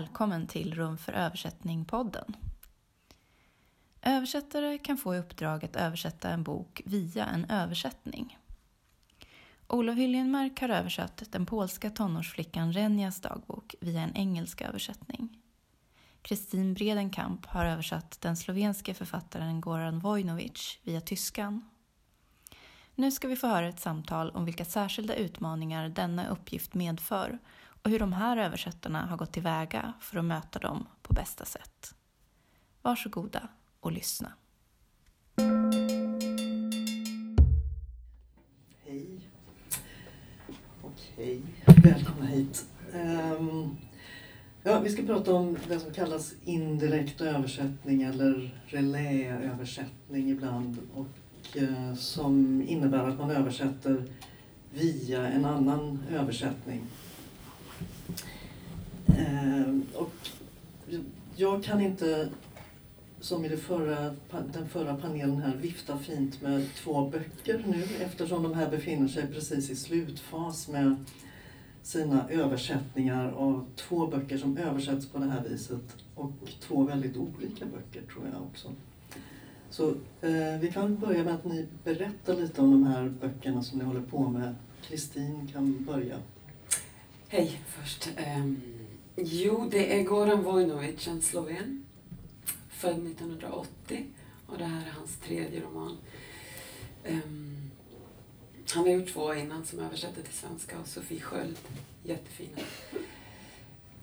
välkommen till Rum för översättning-podden. Översättare kan få i uppdrag att översätta en bok via en översättning. Olof Hyljenmark har översatt den polska tonårsflickan Renjas dagbok via en engelsk översättning. Kristin Bredenkamp har översatt den slovenske författaren Goran Vojnovic via tyskan. Nu ska vi få höra ett samtal om vilka särskilda utmaningar denna uppgift medför och hur de här översättarna har gått tillväga för att möta dem på bästa sätt. Varsågoda och lyssna. Hej. Okej, välkomna hit. Um, ja, vi ska prata om det som kallas indirekt översättning eller reläöversättning ibland och uh, som innebär att man översätter via en annan översättning. Ehm, och jag kan inte som i det förra, den förra panelen här, vifta fint med två böcker nu eftersom de här befinner sig precis i slutfas med sina översättningar av två böcker som översätts på det här viset och två väldigt olika böcker tror jag också. Så eh, vi kan börja med att ni berättar lite om de här böckerna som ni håller på med. Kristin kan börja. Hej först. Um, jo, det är Goran Vojnovic, en sloven född 1980 och det här är hans tredje roman. Um, han har gjort två innan som översatte till svenska och Sofie Sköld, jättefina.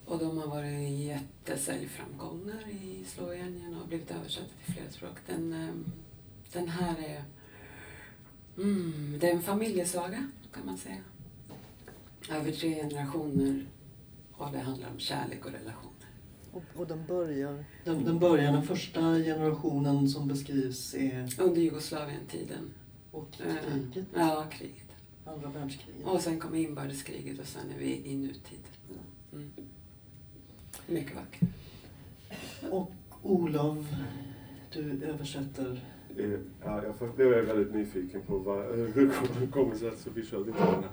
Och de har varit jättesäljframgångar i Slovenien och blivit översatta till flera språk. Den, um, den här är, mm, det är en familjesaga kan man säga. Över tre generationer och det handlar om kärlek och relation. Och, och den, börjar, den, den börjar, den första generationen som beskrivs är... Under Jugoslavien-tiden. Och kriget? Ja, kriget. Andra världskriget. Och sen kommer inbördeskriget och sen är vi i nutid. Mm. Mycket vackert. Och Olof, du översätter Eh, Eh, ja, jag blev väldigt nyfiken på vad, hur det kommer sig att Sofie Sköld inte var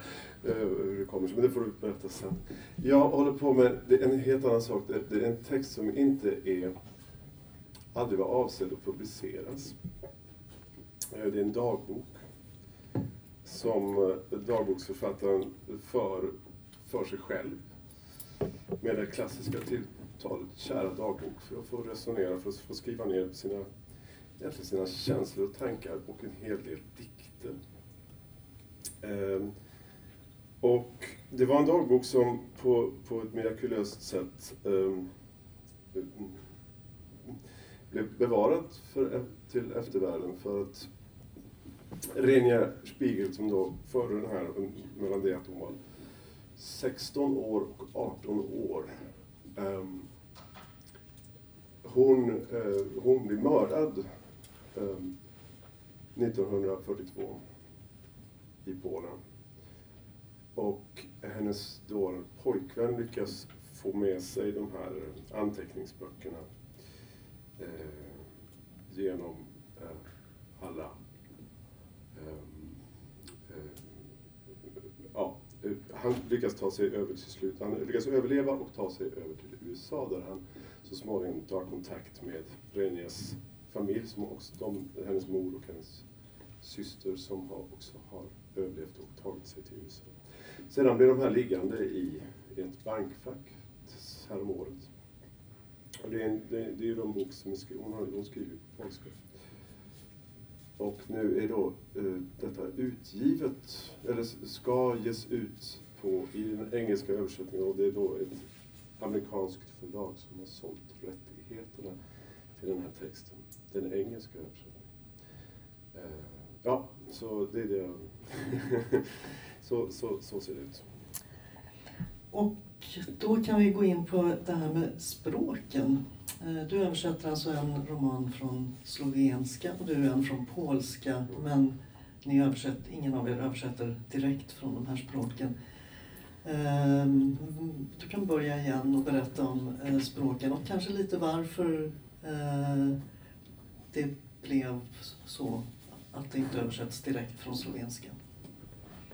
eh, hur det kommer sig, men det får du berätta sen. Jag håller på med en helt annan sak. Det är en text som inte är, aldrig var avsedd att publiceras. Eh, det är en dagbok som dagboksförfattaren för, för sig själv med det klassiska tilltalet kära dagbok för att få resonera, för att få skriva ner sina egentligen sina känslor och tankar och en hel del dikter. Eh, och det var en dagbok som på, på ett mirakulöst sätt eh, blev bevarat för, till eftervärlden för att Renia Spiegel som då förde den här, mellan det att hon var 16 år och 18 år. Eh, hon, eh, hon blir mördad Eh, 1942 i Polen. Och hennes då pojkvän lyckas få med sig de här anteckningsböckerna eh, genom eh, alla eh, eh, ja, han lyckas ta sig över till slut. Han lyckas överleva och ta sig över till USA där han så småningom tar kontakt med Renjes familj, som också, de, hennes mor och hennes syster som har, också har överlevt och tagit sig till USA. Sedan blev de här liggande i, i ett bankfack häromåret. Och det, är, det, det är ju de bok som är skriven, hon, har, hon skriver på polska. Och nu är då eh, detta utgivet, eller ska ges ut på, i den engelska översättningen och det är då ett amerikanskt förlag som har sålt rättigheterna till den här texten den engelska översättningen. Eh, ja, så det är det. så, så, så ser det ut. Och då kan vi gå in på det här med språken. Eh, du översätter alltså en roman från slovenska och du en från polska. Men ni översätter, ingen av er översätter direkt från de här språken. Eh, du kan börja igen och berätta om språken och kanske lite varför det blev så att det inte översätts direkt från slovenska.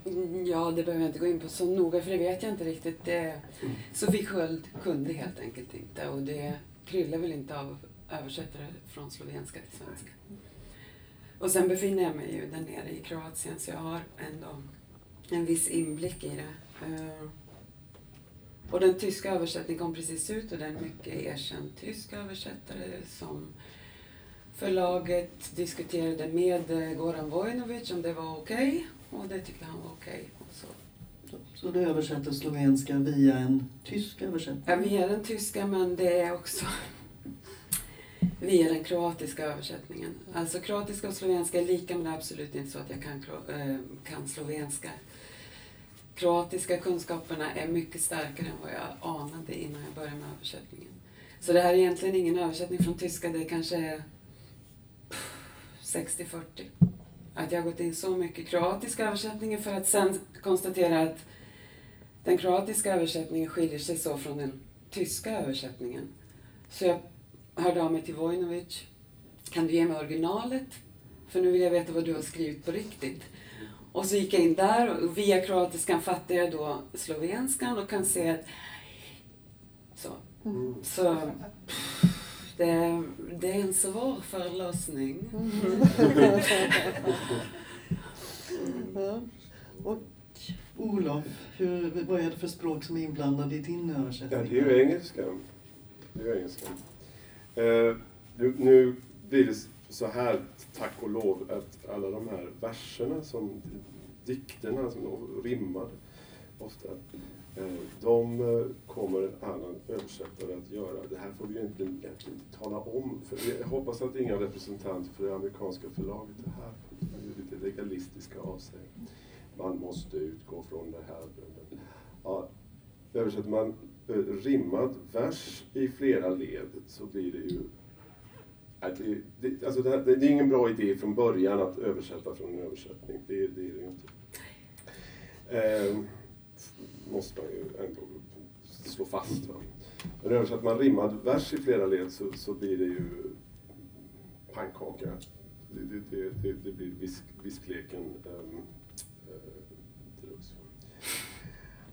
Mm, Ja, det behöver jag inte gå in på så noga för det vet jag inte riktigt. Det, Sofie Sköld kunde helt enkelt inte och det kryllar väl inte av översättare från slovenska till svenska. Och sen befinner jag mig ju där nere i Kroatien så jag har ändå en viss inblick i det. Eh, Och den tyska översättningen kom precis ut och det är en mycket erkänd tysk översättare som förlaget diskuterade med eh, Goran Vojnovic om det var okej och det tyckte han var okej. Och Så Så du översätter slovenska via en tysk översättning? Ja, via den tyska men det är också via den kroatiska översättningen. Alltså kroatiska och slovenska är lika men det är absolut inte så att jag kan, eh, kan slovenska. Kroatiska kunskaperna är mycket starkare än vad jag anade innan jag började med översättningen. Så det här är egentligen ingen översättning från tyska, det kanske är 60-40. Att jag har gått in så mycket kroatiska översättningen för att sen konstatera att den kroatiska översättningen skiljer sig så från den tyska översättningen. Så jag hörde av mig till Vojnovic. Kan du ge mig originalet? För nu vill jag veta vad du har skrivit på riktigt. Och så gick jag in där och via kroatiskan fattade jag då slovenskan och kan se att så. Mm. Så det, det är en svår förlossning. Ja. Och Olof, hur, vad är det för språk som är inblandade i din Ja, översättning? det är ju engelska. Det är ju engelska. Eh, nu, nu blir det så här, tack och lov, att alla de här verserna, som dikterna som rimmar ofta, eh, Eh, de eh, kommer en annan översättare att göra. Det här får vi ju inte, egentligen inte tala om. För jag hoppas att inga representanter för det amerikanska förlaget är här. De är ju lite legalistiska av sig. Man måste utgå från det här. Ja, översätter man eh, rimmad vers i flera led så blir det ju... Det, det, alltså det, det, det är ingen bra idé från början att översätta från en översättning. Det, det är det ju inte. Um, måste man ju ändå slå fast. Va? Men översätter man rimmad vers i flera led så, så blir det ju pannkaka. Det, det, det, det, det blir visk, viskleken ehm, eh, um, deluxe.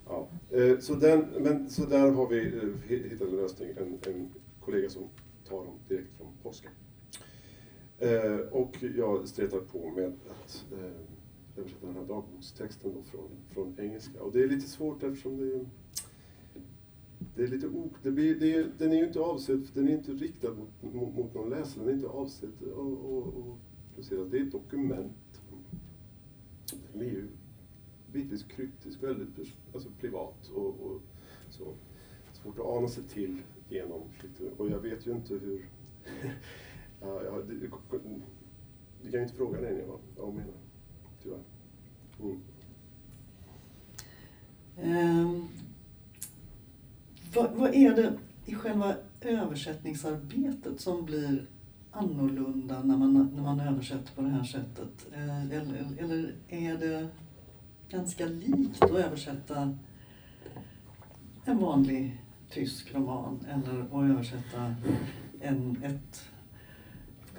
Ja, eh, så, den, men, så där har vi eh, hittat en lösning. En, en kollega som tar dem direkt från polska. Eh, och jag stretar på med att eh, översätta den här dagbokstexten då från, från engelska. Och det är lite svårt eftersom det, det är lite ok, det blir, det är, Den är ju inte avsedd, den är inte riktad mot, mot, mot någon läsare. Den är inte avsedd att och. Det är ett dokument. Den är ju bitvis kryptisk, väldigt alltså privat och, och så. Svårt att ana sig till genom. Och jag vet ju inte hur... ja, ja, kan ju inte fråga dig vad, jag menar, tyvärr. Mm. Ehm, vad, vad är det i själva översättningsarbetet som blir annorlunda när man, när man översätter på det här sättet? Eh, eller, eller är det ganska likt att översätta en vanlig tysk roman eller att översätta en, ett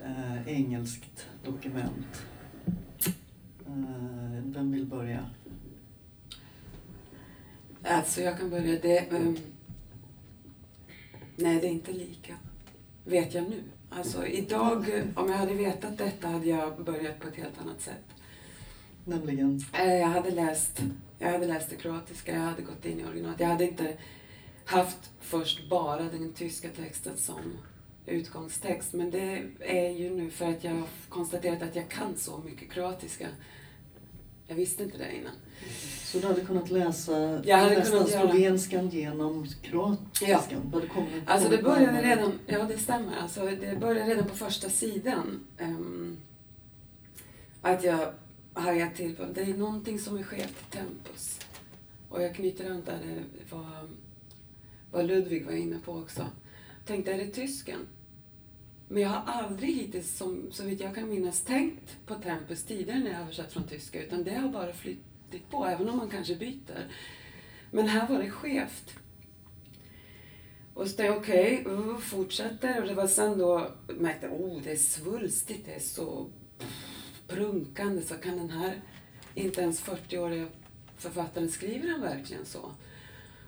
eh, engelskt dokument? Eh, vem vill börja? Alltså jag kan börja. Det, ehm, nej, det är inte lika. Vet jag nu. Alltså idag, om jag hade vetat detta hade jag börjat på ett helt annat sätt. Nämligen? Eh, Jag hade läst, jag hade läst det kroatiska, jag hade gått in i originalet. Jag hade inte haft först bara den tyska texten som utgångstext. Men det är ju nu för att jag har konstaterat att jag kan så mycket kroatiska. Jag visste inte det innan. Så du hade kunnat läsa Jag hade nästan kunnat slovenskan genom kroatiskan? Ja. Det Alltså det började redan, ja det stämmer, alltså det började redan på första sidan. ehm, att jag hajade till på, det är någonting som är skevt i tempus. Och jag knyter an där det vad, vad Ludvig var inne på också. Tänkte, är det tysken? Men jag har aldrig hittills, som, så vitt jag kan minnas, tänkt på tempus tidigare när jag har översatt från tyska, utan det har bara flyttit på, även om man kanske byter. Men här var det skevt. Och så tänkte jag, okej, uh, fortsätter. Och det var sen då jag märkte oh det är svulstigt, det är så prunkande. Så kan den här inte ens 40-åriga författaren, skriver han verkligen så?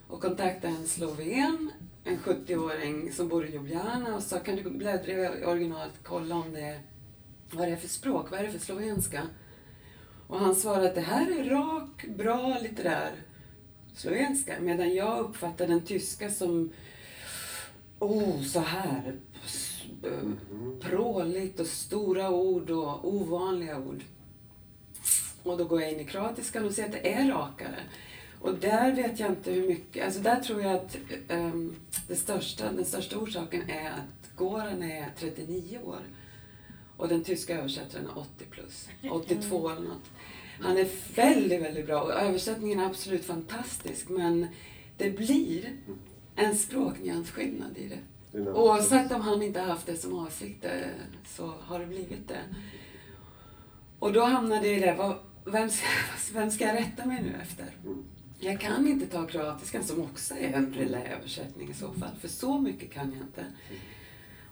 Och kontaktade en sloven, en 70-åring som bor i Ljubljana och sa kan du bläddra i originalet och kolla om det är, vad det är för språk, vad är det för slovenska? Och han svarade att det här är rak, bra litterär slovenska. Medan jag uppfattar den tyska som, oh, så här pråligt och stora ord och ovanliga ord. Och då går jag in i kroatiskan och ser att det är rakare. Och där vet jag inte hur mycket, alltså där tror jag att um, det största, den största orsaken är att Goran är 39 år och den tyska översättaren är 80 plus, 82 eller något. Han är väldigt, väldigt bra och översättningen är absolut fantastisk men det blir en språknyansskillnad i det. Oavsett om han inte haft det som avsikt eh, så har det blivit det. Och då hamnade jag i det, vad, vem, ska, vem ska jag rätta mig nu efter? Jag kan inte ta kroatiskan som också är en relä-översättning i så fall, för så mycket kan jag inte.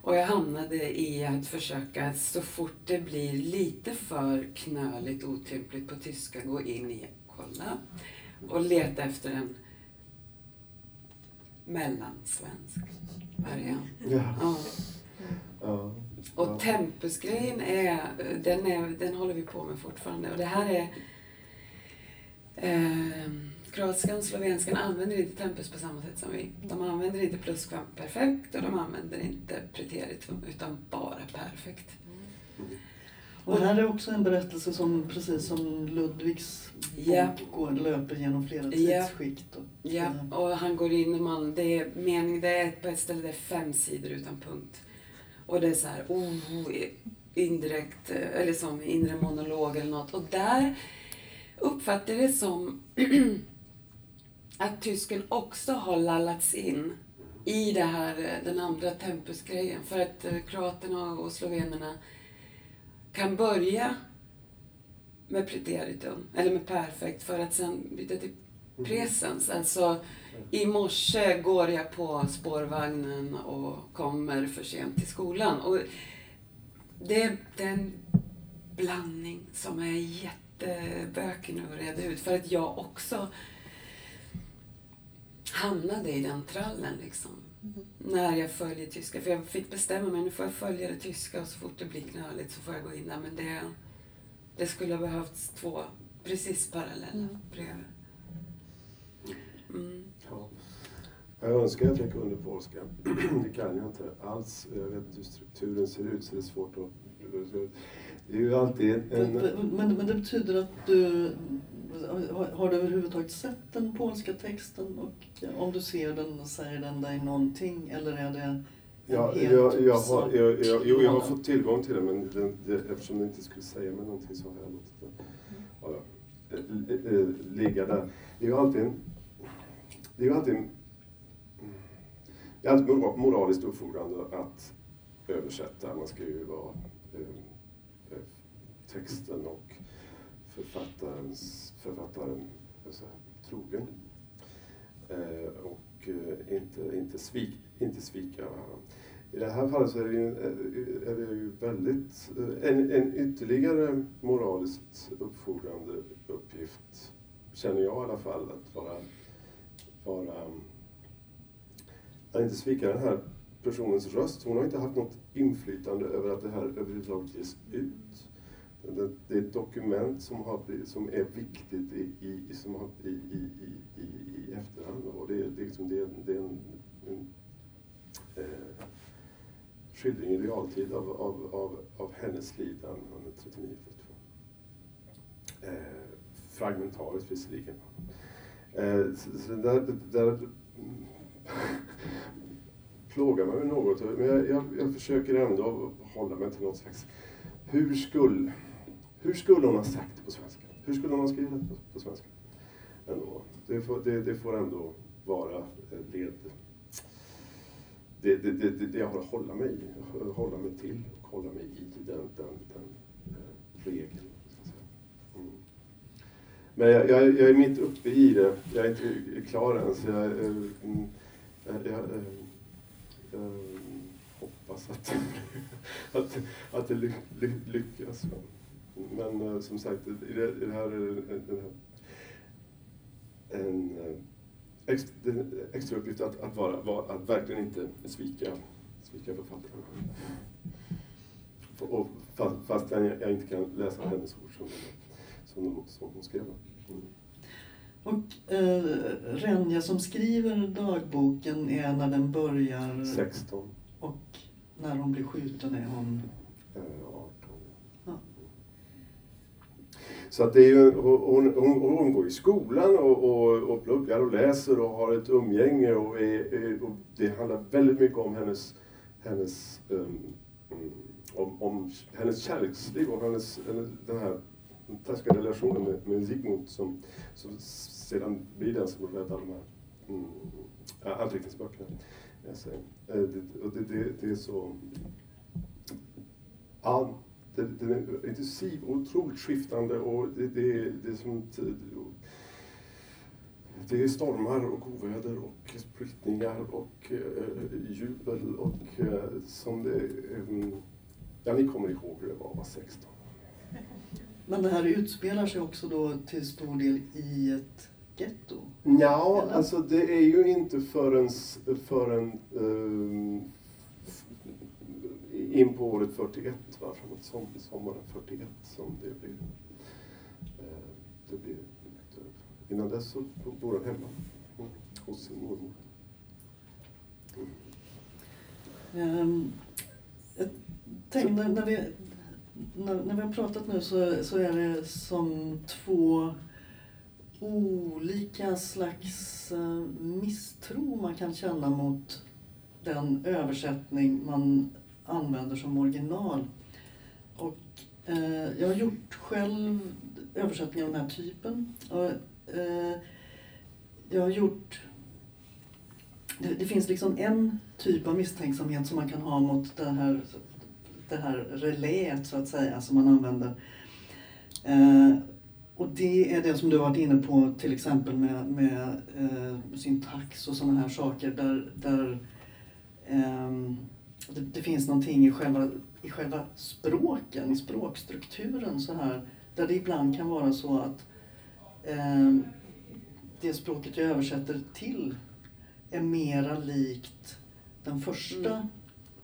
Och jag hamnade i att försöka så fort det blir lite för knöligt, otympligt på tyska, gå in i, kolla och leta efter en mellansvensk variant. Ja. ja. ja. Och tempusgrejen är den, är, den håller vi på med fortfarande. Och det här är... Eh, kroatskan och slovenskan använder inte tempus på samma sätt som vi. De använder inte perfekt och de använder inte preteritum utan bara perfekt. Mm. Och här är också en berättelse som precis som Ludvigs ja. går, löper genom flera tidsskikt. Och, ja, och han går in och man, det är mening, det är på ett ställe det är fem sidor utan punkt. Och det är så här, oh, indirekt, eller som inre monolog eller något. Och där uppfattar jag det som att tysken också har lallats in i det här, den andra tempusgrejen. För att eh, kroaterna och slovenerna kan börja med preteritum, eller med perfekt, för att sen byta till mhm. presens. Alltså, i morse går jag på spårvagnen och kommer för sent till skolan. Och det, det är en blandning som är jättebökig nu att reda ut. För att jag också hamnade i den trallen liksom. Mm. När jag följer tyska. För jag fick bestämma mig, nu får jag följa det tyska och så fort det blir knöligt så får jag gå in där. Men det, det skulle ha behövts två precis parallella mm. bredvid. Mm. Ja. Jag önskar att jag kunde polska. det kan jag inte alls. Jag vet inte hur strukturen ser ut så det är svårt att... Det är ju alltid en... Men, men, men det betyder att du har, har, du överhuvudtaget sett den polska texten? Och om du ser den, säger den dig någonting? Eller är det Ja, jag, jag, har, jag, jag, jo, jag har fått tillgång till den men den, det, eftersom den inte skulle säga mig någonting så har jag låtit den bara, äh, äh, ligga där. Det är ju alltid en, det är ju alltid, det är alltid moraliskt uppfordrande att översätta. Man ska ju vara äh, texten och författarens, författaren alltså, trogen. Eh, och eh, inte, inte, svik, inte svika varandra. I det här fallet så är det ju, eh, är det ju väldigt, eh, en, en ytterligare moraliskt uppfordrande uppgift, känner jag i alla fall, att vara, vara att inte svika den här personens röst. Hon har inte haft något inflytande över att det här överhuvudtaget ges ut. Det är ett dokument som, har, som är viktigt i, i, som har, i, i, i, i efterhand. Och det, är, det, är liksom, det, är, det är en, en eh, skildring i realtid av, av, av, av hennes liv när hon är 39 42. Eh, fragmentariskt visserligen. Eh, så, så där, där plågar mig något. Men jag, jag, jag försöker ändå hålla mig till något slags... Hur skulle hur skulle hon ha sagt det på svenska? Hur skulle hon ha skrivit det på, på svenska? Ändå. Det, får, det, det får ändå vara led... Det, det, det, det jag har att hålla mig, hålla mig till och hålla mig i den, den, den eh, regeln. Mm. Men jag, jag, jag, är mitt uppe i det. Jag är inte klar än. Så jag, eh, mm, jag, jag, jag hoppas att, att, att det lyckas. Men uh, som sagt, i det, i det här, den här en eh, extra, extra uppgift att, att, vara, vara, att verkligen inte svika, svika författaren. Och, fast, fast jag, jag, inte kan läsa hennes ord som, som, som hon skrev. Mm. Och eh, Renja som skriver dagboken är när den börjar? 16. Och när hon blir skjuten är hon? Eh, 18. Ja. Så att det är ju, hon, hon, hon går i skolan och, och, och pluggar och läser och har ett umgänge och, är, och det handlar väldigt mycket om hennes, hennes, um, om, om hennes kärleksliv och hennes, den här taskiga relationen med, med Zygmunt som, som sedan blir den som räddar de här mm, anteckningsböckerna. Eh, det, det, det, det är så... Ja, den är intensiv och otroligt skiftande och det, det, det är som... Det är stormar och oväder och sprickningar och uh, jubel och uh, som det... Um, ja, ni kommer ihåg hur det var vara 16. Men det här utspelar sig också då till stor del i ett getto? Ja, Eller? alltså det är ju inte förrän, förrän um, in på året 41, va? framåt som, sommaren 41 som det blir. Eh, det blir Innan dess så bor han hemma hos sin mormor. Mm. Um, jag tänkte, när, när, vi, när, när vi har pratat nu så, så är det som två olika slags eh, misstro man kan känna mot den översättning man använder som original. Och, eh, jag har gjort själv översättningar av den här typen. Och, eh, jag har gjort... Det, det, finns liksom en typ av misstänksamhet som man kan ha mot det här, det här reläet så att säga som man använder. Eh, och det är det som du har varit inne på till exempel med, med eh, syntax och sådana här saker där, där eh, det, det, finns någonting i själva, i själva språken, i språkstrukturen så här, där det ibland kan vara så att eh, det språket jag översätter till är mera likt den första mm.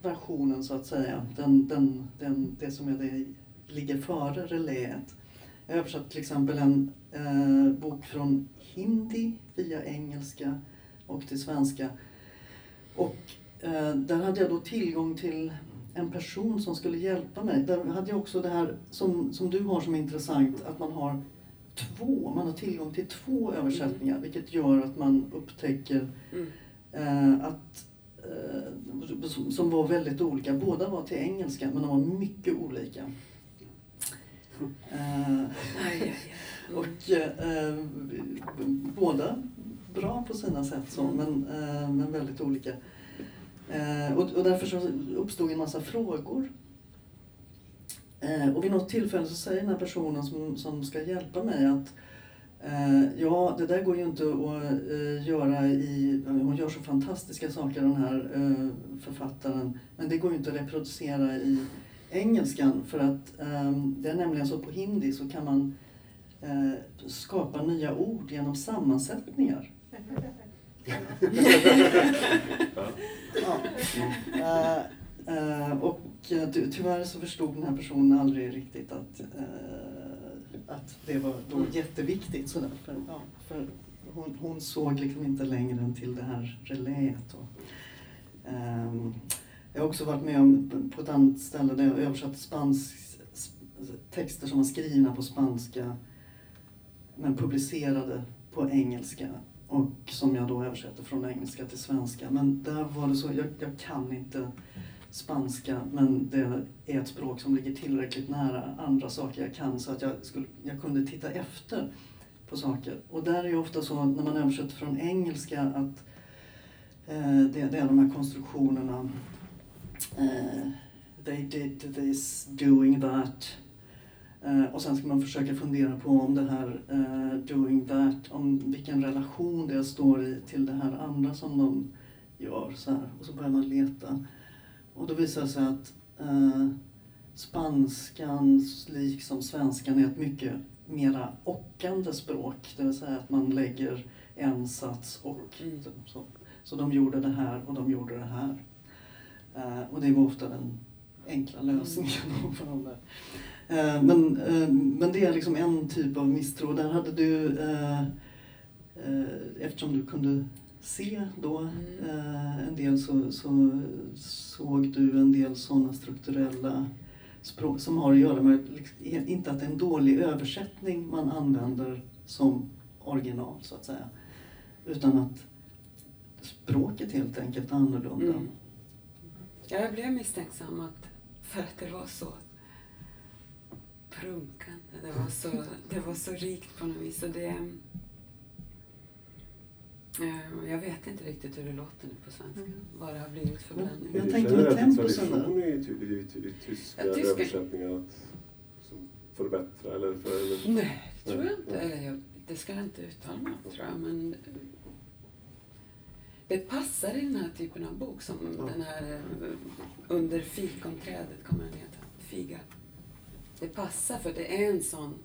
versionen så att säga. Den, den, den, det som är det, ligger före reläet. Jag översatte till exempel en eh, bok från hindi via engelska och till svenska. Och där hade jag då tillgång till en person som skulle hjälpa mig. Där hade jag också det här som, som du har som är intressant, att man har två, man har tillgång till två översättningar vilket gör att man upptäcker mm. eh, att eh, som var väldigt olika. Båda var till engelska men de var mycket olika. Uh, och uh, båda bra på sina sätt så, mm. men, uh, men väldigt olika. Eh, och, och därför så uppstod en massa frågor. Eh, och vid något tillfälle så säger den här personen som, som ska hjälpa mig att eh, ja, det där går ju inte att göra i... Hon gör så fantastiska saker den här författaren. Men det går ju inte att reproducera i engelskan för att ehm, det är nämligen så på hindi så kan man skapa nya ord genom sammansättningar. ja. Uh, uh, och ty tyvärr så förstod den här personen aldrig riktigt att, att det var då mm. jätteviktigt. Så för, ja, för hon, hon, såg liksom inte längre än till det här reläet. Um, jag har också varit med om på ett annat ställe där jag översatte spansk, texter som var skrivna på spanska men publicerade på engelska och som jag då översätter från engelska till svenska. Men där var det så, jag, jag kan inte spanska men det är ett språk som ligger tillräckligt nära andra saker jag kan så att jag, skulle, jag kunde titta efter på saker. Och där är det ofta så när man översätter från engelska att eh, det, det är de här konstruktionerna eh, they did this, doing that. Eh, och sen ska man försöka fundera på om det här eh, doing that, om vilken relation det står i till det här andra som de gör. Så här. Och så börjar man leta. Och då visar det sig att spanskan, liksom svenskan, är ett mycket mera ockande språk. Det vill säga att man lägger en sats och Mm. så. Så de gjorde det här och de gjorde det här. Eh, och det var ofta den enkla lösningen. Eh, men, eh, men det är liksom en typ av misstro. Där hade du, eh, eh, eftersom du kunde se då Mm. eh, en del så, så såg du en del sådana strukturella språk som har att göra med, liksom, inte att det är en dålig översättning man använder som original så att säga. Utan att språket helt enkelt är annorlunda. Mm. Ja, jag blev misstänksam att, för att det var så prunkande. Det var så, det var så rikt på något vis. Och det, eh, jag vet inte riktigt hur det låter nu på svenska. Mm. Vad det har blivit för blandning. Jag Är det tänker med generellt temposen där. tradition i, ty- i, ty- i tyska Ja, tyska- översättningar att som förbättra eller för... Eller, Nej, det tror jag inte. Eller jag, det ska jag inte uttala mig om, tror jag. Men det passar i den här typen av bok som Ja. den här eh, Under fikonträdet kommer den heta. Figa. Det passar för det är en sån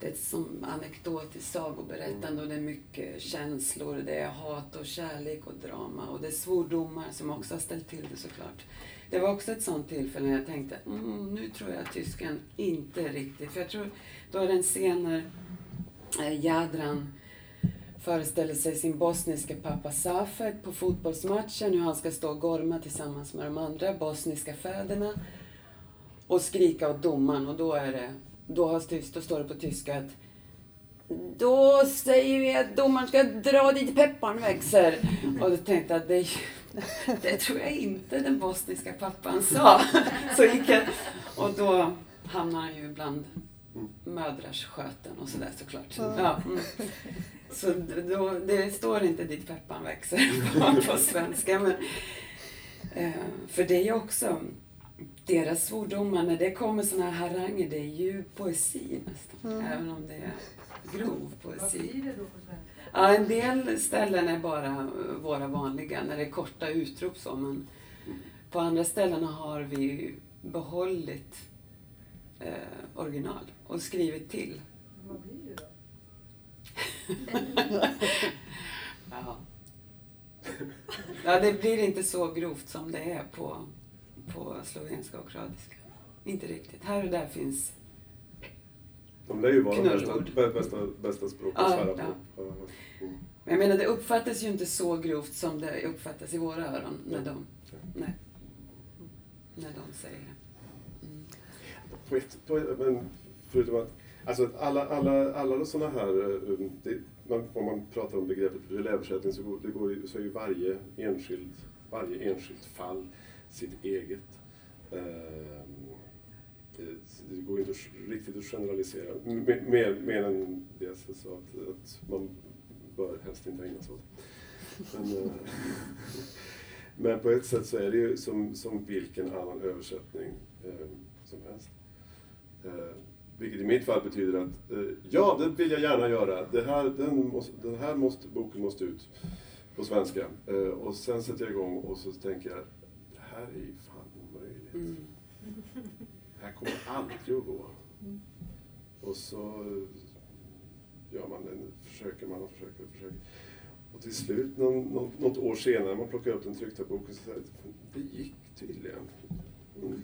det är som anekdotiskt sagoberättande och det är mycket känslor. Det är hat och kärlek och drama och det är svordomar som också har ställt till det såklart. Det var också ett sånt tillfälle när jag tänkte, mm, nu tror jag att tysken inte riktigt, för jag tror, då är det en scen när eh, Jadran föreställer sig sin bosniska pappa Safed på fotbollsmatchen, hur han ska stå och gorma tillsammans med de andra bosniska fäderna och skrika åt domaren och då är det, då, har, då står det på tyska att då säger vi att domaren ska dra dit pepparn växer. Och då tänkte jag att det, det tror jag inte den bosniska pappan sa. Så gick jag, och då hamnar han ju bland mödrars sköten och sådär såklart. Ja, mm. Så då, det står inte dit pepparn växer på, på svenska. Men, eh, för det är ju också deras svordomar, när det kommer såna här haranger, det är ju poesi nästan. Även om det är grov Vad poesi. blir det då på svenska? Ja, en del ställen är bara våra vanliga, när det är korta utrop så, men på andra ställen har vi behållit eh, original och skrivit till. Vad blir det då? Ja. ja, det blir inte så grovt som det är på, på slovenska och kroatiska. Inte riktigt. Här och där finns... de lär ju vara bästa, Knullord. bä- bästa, bästa språk att Ja, svära ja. på. Ja, mm. Men jag menar, det uppfattas ju inte så grovt som det uppfattas i våra öron när de, nej, när de säger det. Mm. På ett, på, ett- men förutom att alltså alla, alla, alla sådana här, eh, det, man, om man pratar om begreppet översättning så, går, det går, så är ju varje enskild, varje enskilt fall sitt eget. Ehm, eh, det, går inte riktigt att generalisera, mer, mer än det så sa att, att man bör helst inte ägna sig åt. Men, eh, men på ett sätt så är det ju som, som vilken annan översättning eh, som helst. Eh, vilket i mitt fall betyder att eh, ja, det vill jag gärna göra. Det här, den, måste, den här måste, boken måste ut på svenska. Eh, och sen sätter jag igång och så tänker jag, här är ju fan omöjligt. Mm. Det här kommer aldrig att gå. Och så gör man den, försöker man och försöker och försöker. Och till slut, någon, något, något år senare, man plockar upp den tryckta boken så säger det gick tydligen. Mm.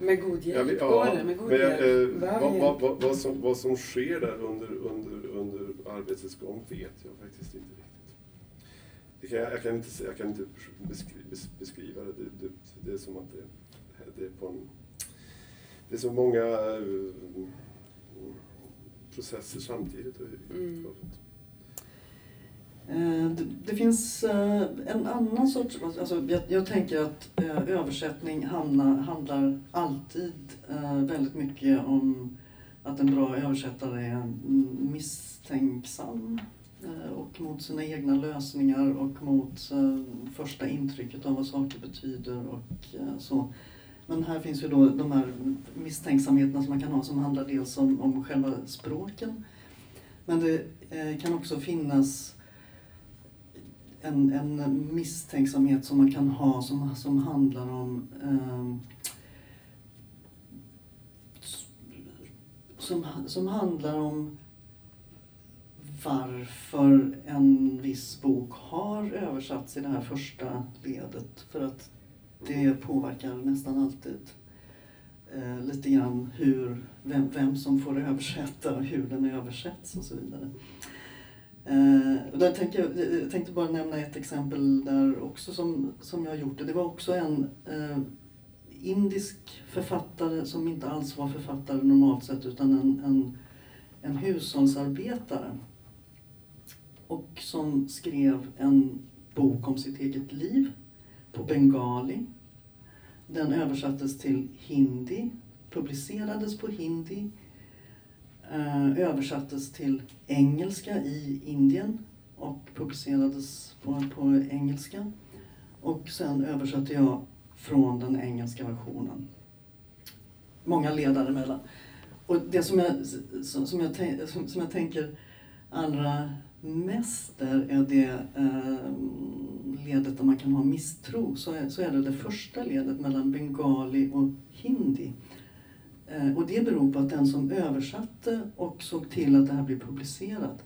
Med god hjälp vet- går det. Med god men hjälp. eh, vad, vad, vad, vad, som, vad som sker där under, under, under arbetets gång vet jag faktiskt inte riktigt. Kan, jag, kan inte, jag kan inte beskriva, beskriva det. Det, det. Det är som att det, det är på en... Det är så många eh, processer samtidigt. Mm. Eh, Det, finns eh, en annan sorts... Alltså jag, jag tänker att översättning handlar alltid väldigt mycket om att en bra översättare är misstänksam Eh, och mot sina egna lösningar och mot eh, första intrycket av vad saker betyder och eh, så. Men här finns ju då de här misstänksamheterna som man kan ha som handlar dels om, om själva språken men det kan också finnas en, en misstänksamhet som man kan ha som, som handlar om eh, som, som handlar om varför en viss bok har översatts i det här första ledet. För att det påverkar nästan alltid eh, lite grann hur, vem, vem som får översätta och hur den översätts och så vidare. Eh, där tänkte jag, jag tänkte bara nämna ett exempel där också som, som jag har gjort det. Det var också en eh, indisk författare som inte alls var författare normalt sett utan en, en, en hushållsarbetare. Och som skrev en bok om sitt eget liv på bengali. Den översattes till hindi, publicerades på hindi, eh, översattes till engelska i Indien och publicerades på, på engelska. Och sen översatte jag från den engelska versionen. Många ledare emellan. Och det som jag, som jag, som jag tänker allra Mäster är det eh, ledet där man kan ha misstro. Så är, så är det det första ledet mellan bengali och hindi. Eh, och det beror på att den som översatte och såg till att det här blev publicerat,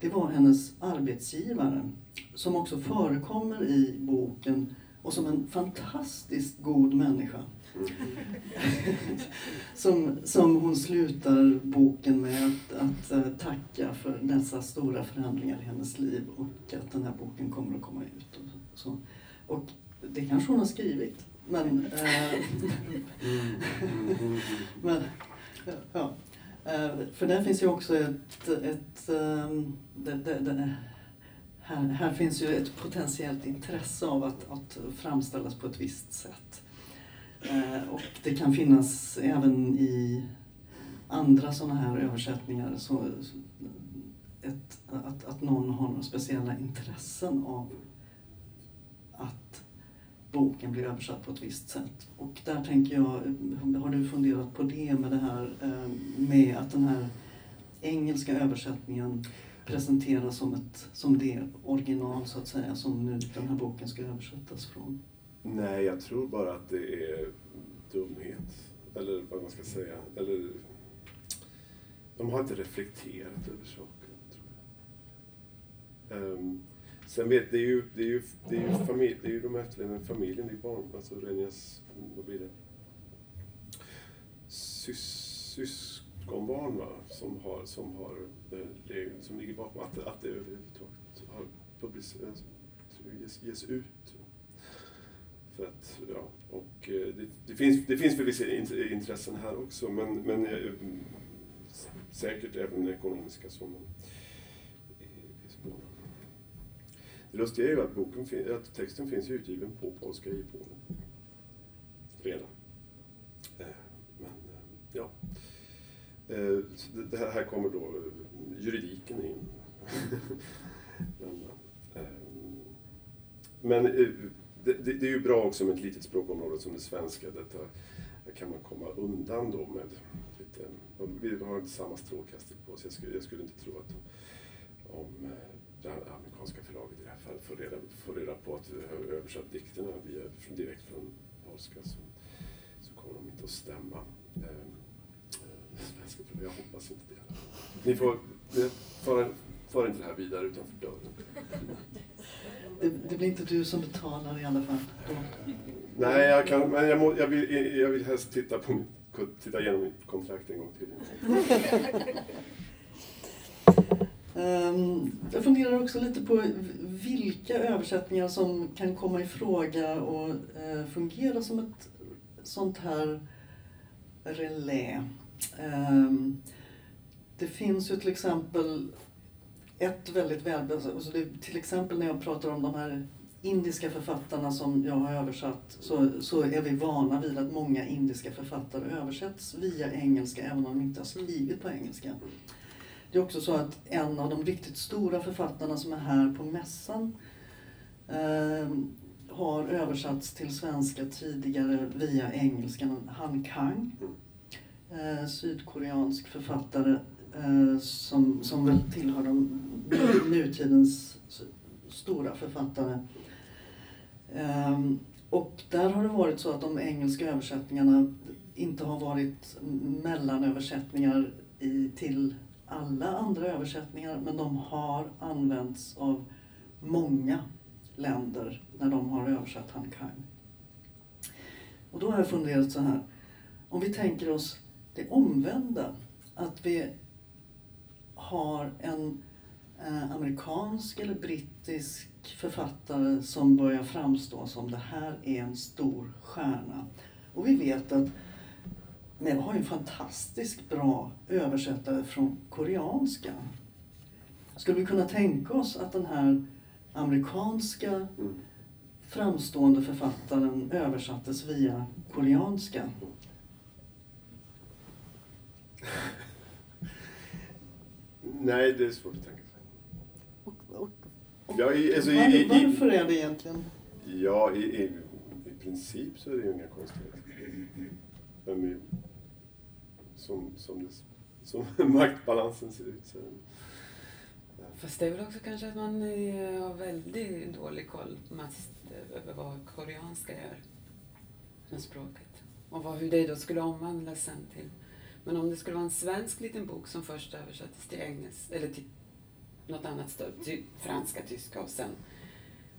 det var hennes arbetsgivare. Som också förekommer i boken och som en fantastiskt god människa. som, som hon slutar boken med att, att eh, tacka för dessa stora förändringar i hennes liv och att den här boken kommer att komma ut. Och, så. och det kanske hon har skrivit, men... Äh, men ja. Eh, för där finns ju också ett... ett ehm, det, det, det, här, här finns ju ett potentiellt intresse av att, att framställas på ett visst sätt. Eh, och det kan finnas även i andra sådana här översättningar så ett, att, att någon har några speciella intressen av att boken blir översatt på ett visst sätt. Och där tänker jag, har du funderat på det med det här eh, med att den här engelska översättningen presenteras som, ett, som det original så att säga som nu den här boken ska översättas från? Nej, jag tror bara att det är dumhet. Eller vad man ska säga. Eller, de har inte reflekterat över saken. tror jag. Um, sen vet det är ju, det är ju, det är ju, familj, det är ju de efterlevande familjen, det är barn, alltså Renjas, vad blir det? Sys, syskonbarn va, som har, som har, eh, som ligger bakom att, att det överhuvudtaget har publicerats, eh, ges, ges ut. Att, ja, och eh, det, det, finns, det finns vissa intressen här också, men, men eh, säkert även ekonomiska sådana. Eh, det lustiga är ju att, boken, att texten finns utgiven på polska i Polen. Redan. Men, ja. Det här kommer då juridiken in. men, men det, det, det, är ju bra också med ett litet språkområde som det svenska. Detta, där kan man komma undan då med lite, vi har inte samma strålkastare på oss. Jag skulle, jag skulle inte tro att om eh, det amerikanska förlaget i det här fallet får reda, får reda på att vi har översatt dikterna via, direkt från polska så, så kommer de inte att stämma. Eh, eh svenska förlag, jag hoppas inte det. Ni får, För, för inte det här vidare utanför dörren det, det, blir inte du som betalar i alla fall. Nej, jag, kan, men jag, må, jag, vill, jag vill helst titta, på, titta igenom mitt kontrakt en gång till. um, jag funderar också lite på vilka översättningar som kan komma i fråga och uh, fungera som ett sånt här relä. Um, det finns ju till exempel ett väldigt väl... Alltså det, till exempel när jag pratar om de här indiska författarna som jag har översatt så, så är vi vana vid att många indiska författare översätts via engelska även om de inte har skrivit på engelska. Det är också så att en av de riktigt stora författarna som är här på mässan eh, har översatts till svenska tidigare via engelskan. Han Kang, eh, sydkoreansk författare Eh, som, som väl tillhör de nutidens stora författare. Ehm, och där har det varit så att de engelska översättningarna inte har varit mellanöversättningar i, till alla andra översättningar men de har använts av många länder när de har översatt Hankai. Och då har jag funderat så här. Om vi tänker oss det omvända, att vi har en eh, amerikansk eller brittisk författare som börjar framstå som det här är en stor stjärna. Och vi vet att men har en fantastiskt bra översättare från koreanska. Skulle vi kunna tänka oss att den här amerikanska Mm. framstående författaren översattes via koreanska? Nej, det är svårt att tänka sig. Och, och, och Ja, i, alltså, var, i, i, varför är det egentligen? ja, i, i, i princip så är det ju inga konstigheter. Som, som, det, som maktbalansen ser ut så. Fast det är väl också kanske att man eh, har väldigt dålig koll mest över vad koreanska gör med språket. Och vad, hur det då skulle omvandlas sen till. Men om det skulle vara en svensk liten bok som först översattes till engelska, eller till något annat större, till franska, tyska och sen,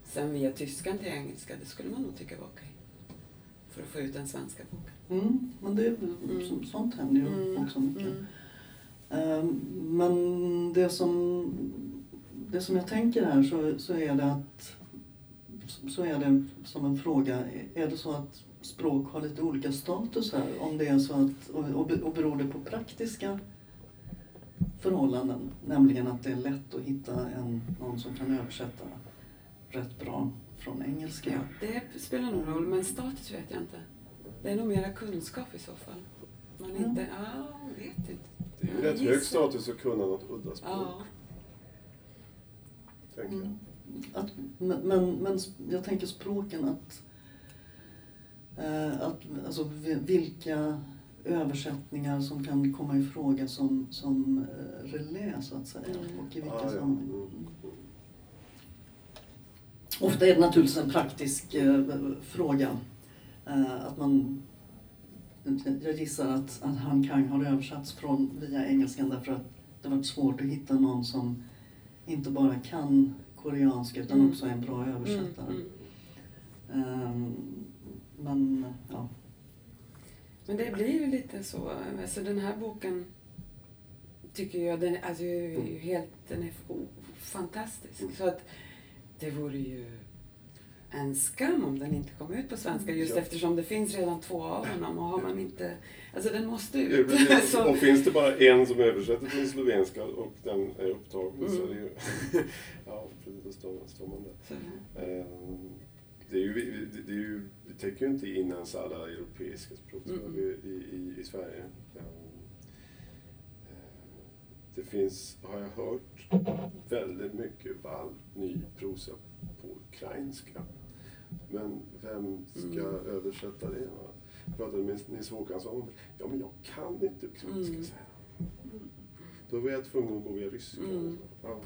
sen via tyskan till engelska, det skulle man nog tycka var okej. För att få ut den svenska boken. Mm, men det, så, sånt händer ju också mycket. mm. Ehm, Men det som, det som jag tänker här så, så är det att så är det som en fråga, är det så att språk har lite olika status här? Om det är så att, och, och be- och beror det på praktiska förhållanden? Nämligen att det är lätt att hitta en, någon som kan översätta rätt bra från engelska. Ja, det spelar nog roll, men status vet jag inte. Det är nog mera kunskap i så fall. Man Mm. inte, ja, jag vet inte. Det är ju rätt hög status att kunna något udda språk, Ja. tänker jag. Mm. Att, men, men, men jag tänker språken att, att alltså, vi- vilka översättningar som kan komma i fråga som, som eh, relä så att säga. Mm. Och i vilka ja. sammanhang. Mm. Ofta är det naturligtvis en praktisk eh, fråga. Eh, att man, jag gissar att, att Han Kang har översatts från via engelskan därför att det har varit svårt att hitta någon som inte bara kan koreanska utan Mm. också är en bra översättare. Mm, mm. Ehm, men ja, Men det blir ju lite så. Alltså den här boken tycker jag, den, alltså, är ju helt, den är fantastisk. Mm. Så att det vore ju en skam om den inte kom ut på svenska just Ja. eftersom det finns redan två av honom och har man inte... Alltså den måste Ja, ut. precis. så, Och finns det bara en som översätter från slovenska och den är upptagen så är det ju... Mm. ja, precis, då står, står man där. så, Ehm, Det, är ju, det, det, är ju, det täcker ju inte in ens alla europeiska språk Mm. vi- i, i, i Sverige. Ehm, eh, Det finns, har jag hört, väldigt mycket vall, ny prosa på ukrainska. Men vem ska Mm. översätta det? Va? Jag pratade med Nils Håkansson. Ja, men jag kan inte ukrainska, Mm. säger han. Då var jag tvungen att gå via ryska. Mm. Ja.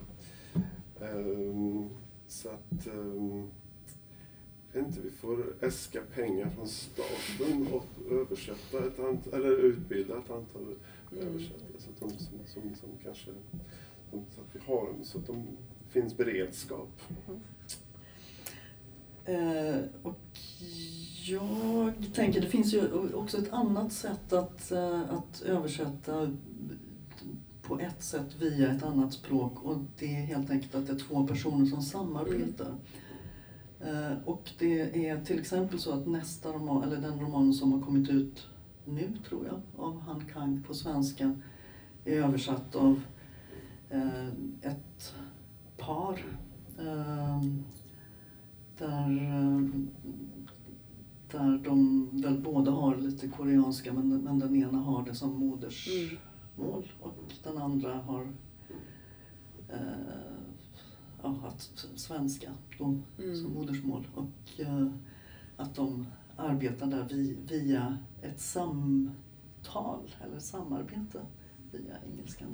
Ehm, så att... Um, inte, vi får äska pengar från staten och översätta ett antal, eller utbilda ett antal Mm. översättare så att, de, som, som, som kanske, som, så att vi har dem, så att de finns beredskap. Eh, och jag tänker, det finns ju också ett annat sätt att, eh, att översätta på ett sätt via ett annat språk och det är helt enkelt att det är två personer som samarbetar. Eh, och det är till exempel så att nästa roman, eller den roman som har kommit ut nu tror jag, av Han Kang på svenska, är översatt av eh, ett par. Eh, där, eh, där de väl båda har lite koreanska men, men den ena har det som modersmål och den andra har eh, ja, haft svenska då, som mm. modersmål. Och eh, att de arbetar där vi, via ett samtal eller samarbete via engelskan.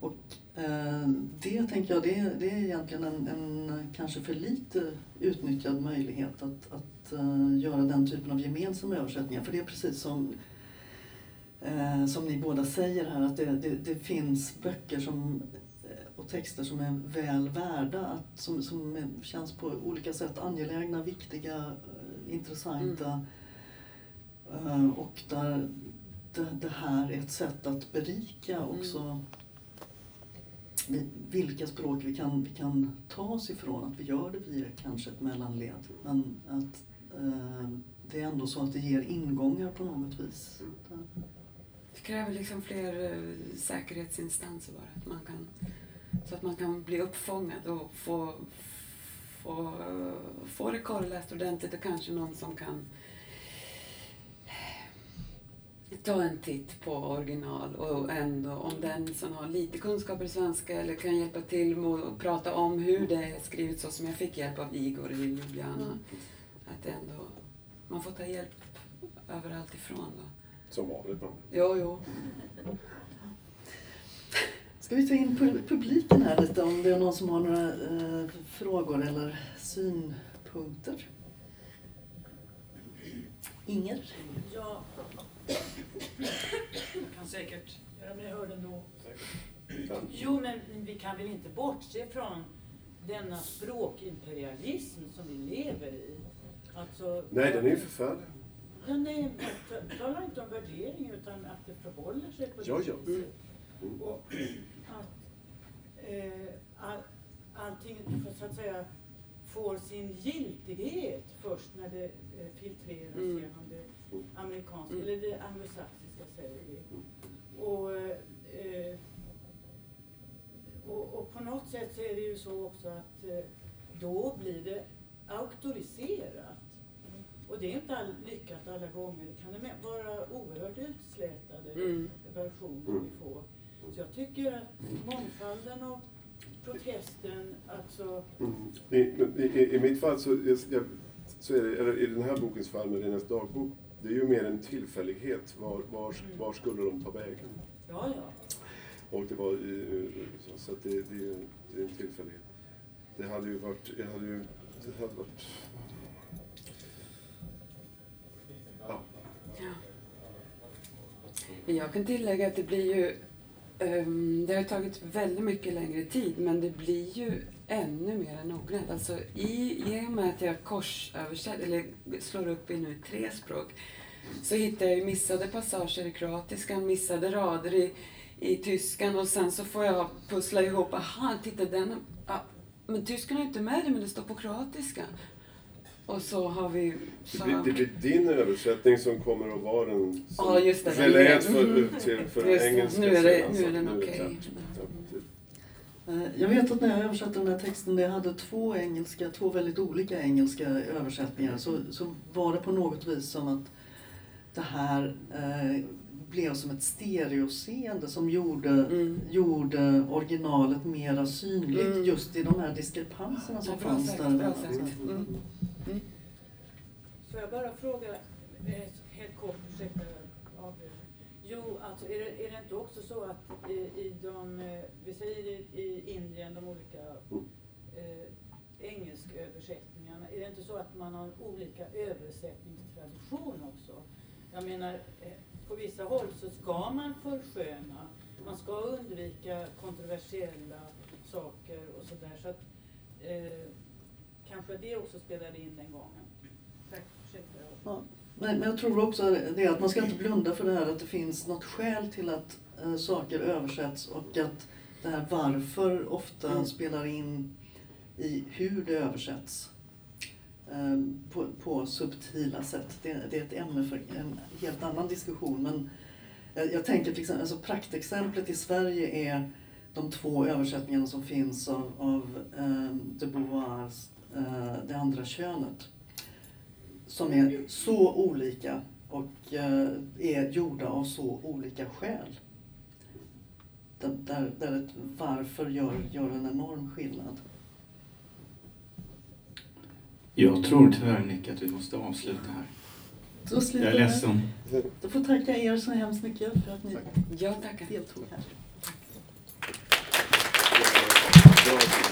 Och eh, det tänker jag, det, det är egentligen en, en kanske för lite utnyttjad möjlighet att, att eh, göra den typen av gemensamma översättningar. För det är precis som eh, som ni båda säger här, att det, det, det finns böcker som, och texter som är väl värda, att, som, som känns på olika sätt angelägna, viktiga, eh, intressanta. Eh, och där det, det här är ett sätt att berika också vi- vilka språk vi kan, vi kan ta oss ifrån. Att vi gör det via kanske ett mellanled. Men att eh, det är ändå så att det ger ingångar på något vis. Det kräver liksom fler eh, säkerhetsinstanser bara. Att man kan, så att man kan bli uppfångad och få, få, få det korrläst ordentligt och kanske någon som kan ta en titt på original och ändå om den som har lite kunskaper i svenska eller kan hjälpa till med att prata om hur det är skrivet så som jag fick hjälp av Igor i Ljubljana. Att det ändå, man får ta hjälp överallt ifrån då. Som vanligt. man. Jo, jo. Ska vi ta in pu- publiken här lite om det är någon som har några eh, frågor eller synpunkter? Inger? Ja, jag kan säkert göra mig hörd ändå. Jo, men vi kan väl inte bortse från denna språkimperialism som vi lever i. Alltså, Nej, den är ju förfärlig. Ja, nej, tala inte om värdering utan att det förhåller sig på det Ja, ja. viset. Mm. Och all, allting så att säga får sin giltighet först när det eh, filtreras Mm. genom det amerikanska, Mm. eller det anglosaxiska säger vi. Och, eh, och, och på något sätt så är det ju så också att eh, då blir det auktoriserat. Och det är inte all, lyckat alla gånger. Det kan vara oerhört utslätade Mm. versioner vi får. Så jag tycker att mångfalden och protesten, alltså Mm. I, i, I mitt fall så, är- jag, så är det, eller i den här bokens fall med Renas dagbok, det är ju mer en tillfällighet. Var, var, var skulle de ta vägen? Ja, ja. Och det var i, så, så att det, det, är en- det är en tillfällighet. Det hade ju varit, jag hade ju, det hade varit, ja. Ja. Jag kan tillägga att det blir ju... Ehm, det har tagit väldigt mycket längre tid, men det blir ju ännu mer noggrant. Alltså i, i och med att jag korsöversätter, eller slår upp i nu tre språk, så hittar jag ju missade passager i kroatiskan, missade rader i, i tyskan och sen så får jag pussla ihop, aha, titta den, ah, men tyskan är inte med det, men det står på kroatiska. Och så har vi... Det Så blir, det blir din översättning som kommer att vara den som Ja, just det. relät för, Mm. till, för Just det. engelska Nu är det- sedan, nu är den det okej. Ja, det- Eh, Jag vet att när jag översatte den här texten, jag hade två engelska, två väldigt olika engelska översättningar, så, så var det på något vis som att det här eh, blev som ett stereoseende som gjorde, Mm. gjorde originalet mera synligt Mm. just i de här diskrepanserna som Ja, fanns sagt, där. sagt. Mm. Får jag bara fråga eh, helt kort, ursäkta. Jo, alltså är det, är det inte också så att i, i de, eh, vi säger i, i Indien, de olika eh, engelsköversättningarna, är det inte så att man har olika översättningstradition också? Jag menar, eh, på vissa håll så ska man försköna, man ska undvika kontroversiella saker och sådär. Så att eh, kanske det också spelade in den gången. Tack, ursäkta. Ja. Men, men jag tror också det att man ska inte blunda för det här att det finns något skäl till att eh, saker översätts och att det här varför ofta Mm. spelar in i hur det översätts. Ehm, på, på subtila sätt. Det, det är ett ämne för en helt annan diskussion. Men jag, jag tänker till exempel, alltså praktexemplet i Sverige är de två översättningarna som finns av, av eh, de Beauvoirs eh, Det andra könet som är så olika och eh, är gjorda av så olika skäl. Där, där, där ett varför gör, gör en enorm skillnad. Jag tror tyvärr Nick att vi måste avsluta här. Då slutar jag är ledsen. Då får tacka er så hemskt mycket för att ni tack. jag deltog här. Tack.